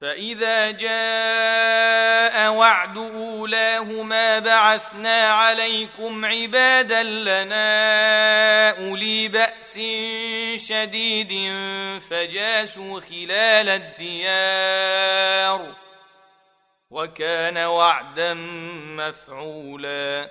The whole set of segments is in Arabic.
فاذا جاء وعد اولاهما بعثنا عليكم عبادا لنا اولي باس شديد فجاسوا خلال الديار وكان وعدا مفعولا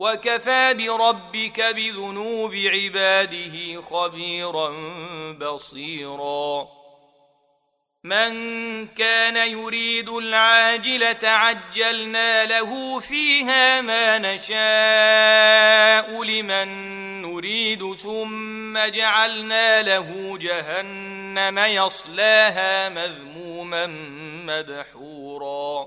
وكفى بربك بذنوب عباده خبيرا بصيرا. من كان يريد العاجلة عجلنا له فيها ما نشاء لمن نريد ثم جعلنا له جهنم يصلاها مذموما مدحورا.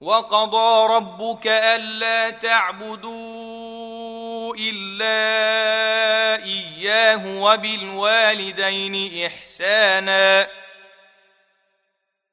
وقضى ربك ألا تعبدوا إلا إياه وبالوالدين إحسانا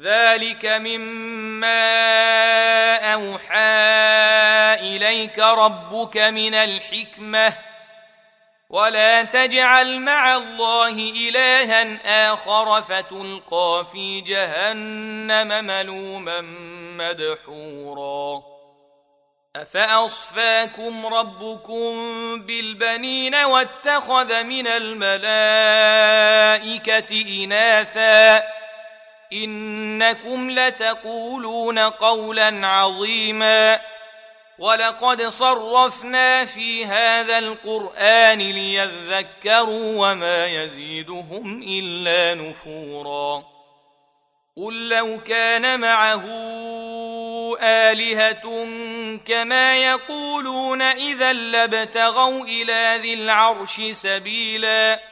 ذلك مما اوحى اليك ربك من الحكمه ولا تجعل مع الله الها اخر فتلقى في جهنم ملوما مدحورا افاصفاكم ربكم بالبنين واتخذ من الملائكه اناثا إنكم لتقولون قولا عظيما ولقد صرفنا في هذا القرآن ليذكروا وما يزيدهم إلا نفورا قل لو كان معه آلهة كما يقولون إذا لابتغوا إلى ذي العرش سبيلا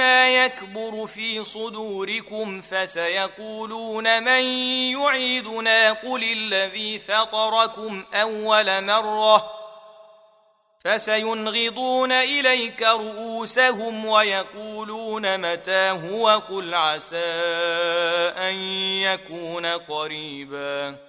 يكبر في صدوركم فسيقولون من يعيدنا قل الذي فطركم أول مرة فسينغضون إليك رؤوسهم ويقولون متى هو قل عسى أن يكون قريباً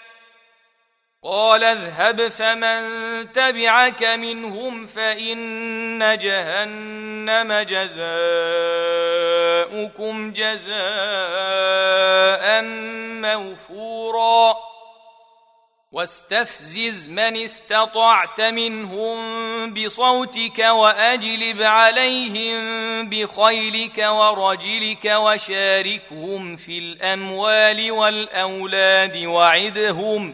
قال اذهب فمن تبعك منهم فإن جهنم جزاؤكم جزاء موفورا. واستفزز من استطعت منهم بصوتك وأجلب عليهم بخيلك ورجلك وشاركهم في الأموال والأولاد وعدهم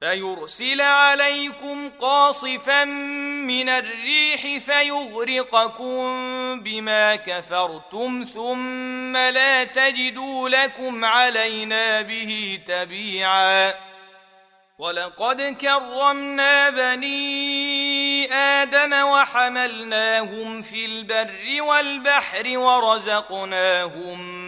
فيرسل عليكم قاصفا من الريح فيغرقكم بما كفرتم ثم لا تجدوا لكم علينا به تبيعا. ولقد كرمنا بني آدم وحملناهم في البر والبحر ورزقناهم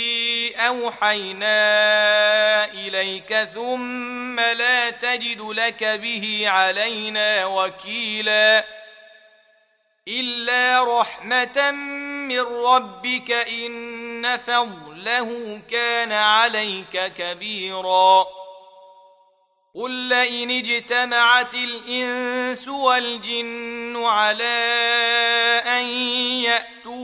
أوحينا إليك ثم لا تجد لك به علينا وكيلا إلا رحمة من ربك إن فضله كان عليك كبيرا قل لئن اجتمعت الإنس والجن على أن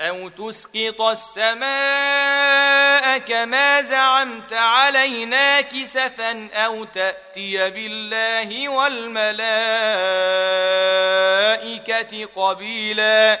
أو تسقط السماء كما زعمت علينا كسفا أو تاتي بالله والملائكه قبيلا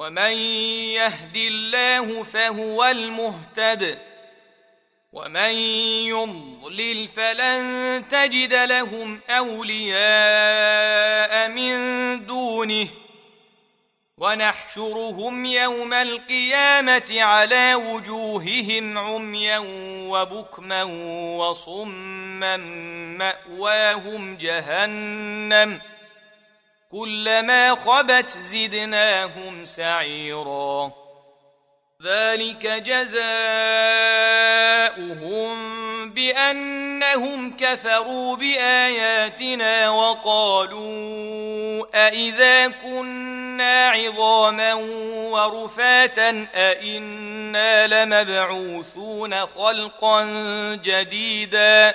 ومن يهد الله فهو المهتد ومن يضلل فلن تجد لهم أولياء من دونه ونحشرهم يوم القيامة على وجوههم عميا وبكما وصما مأواهم جهنم كلما خبت زدناهم سعيرا. ذلك جزاؤهم بأنهم كفروا بآياتنا وقالوا أإذا كنا عظاما ورفاتا أإنا لمبعوثون خلقا جديدا.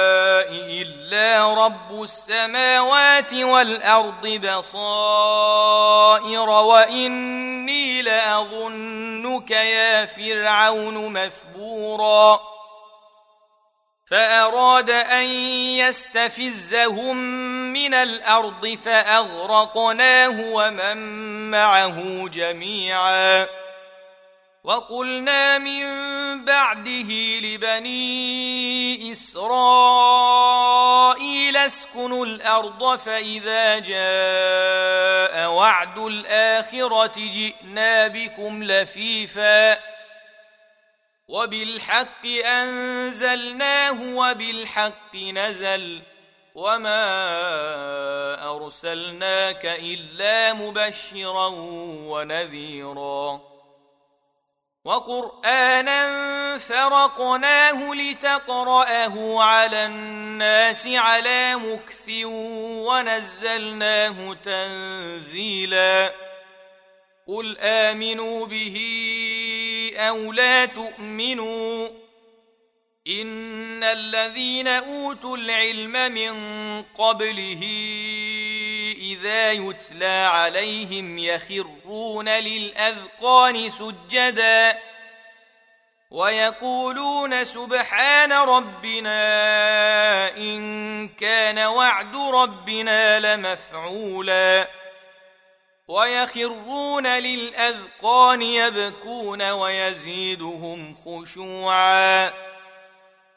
رب السماوات والأرض بصائر وإني لأظنك يا فرعون مثبورا. فأراد أن يستفزهم من الأرض فأغرقناه ومن معه جميعا. وقلنا من بعده لبني إسرائيل اسكنوا الأرض فإذا جاء وعد الآخرة جئنا بكم لفيفا وبالحق أنزلناه وبالحق نزل وما أرسلناك إلا مبشرا ونذيرا وقرآنا فرقناه لتقرأه على الناس على مكث ونزلناه تنزيلا. قل آمنوا به أو لا تؤمنوا. إن الذين أوتوا العلم من قبله اذا يتلى عليهم يخرون للاذقان سجدا ويقولون سبحان ربنا ان كان وعد ربنا لمفعولا ويخرون للاذقان يبكون ويزيدهم خشوعا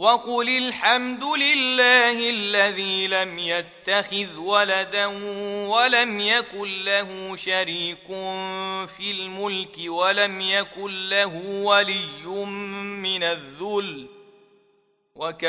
وقل الحمد لله الذي لم يتخذ ولدا ولم يكن له شريك في الملك ولم يكن له ولي من الذل. وكم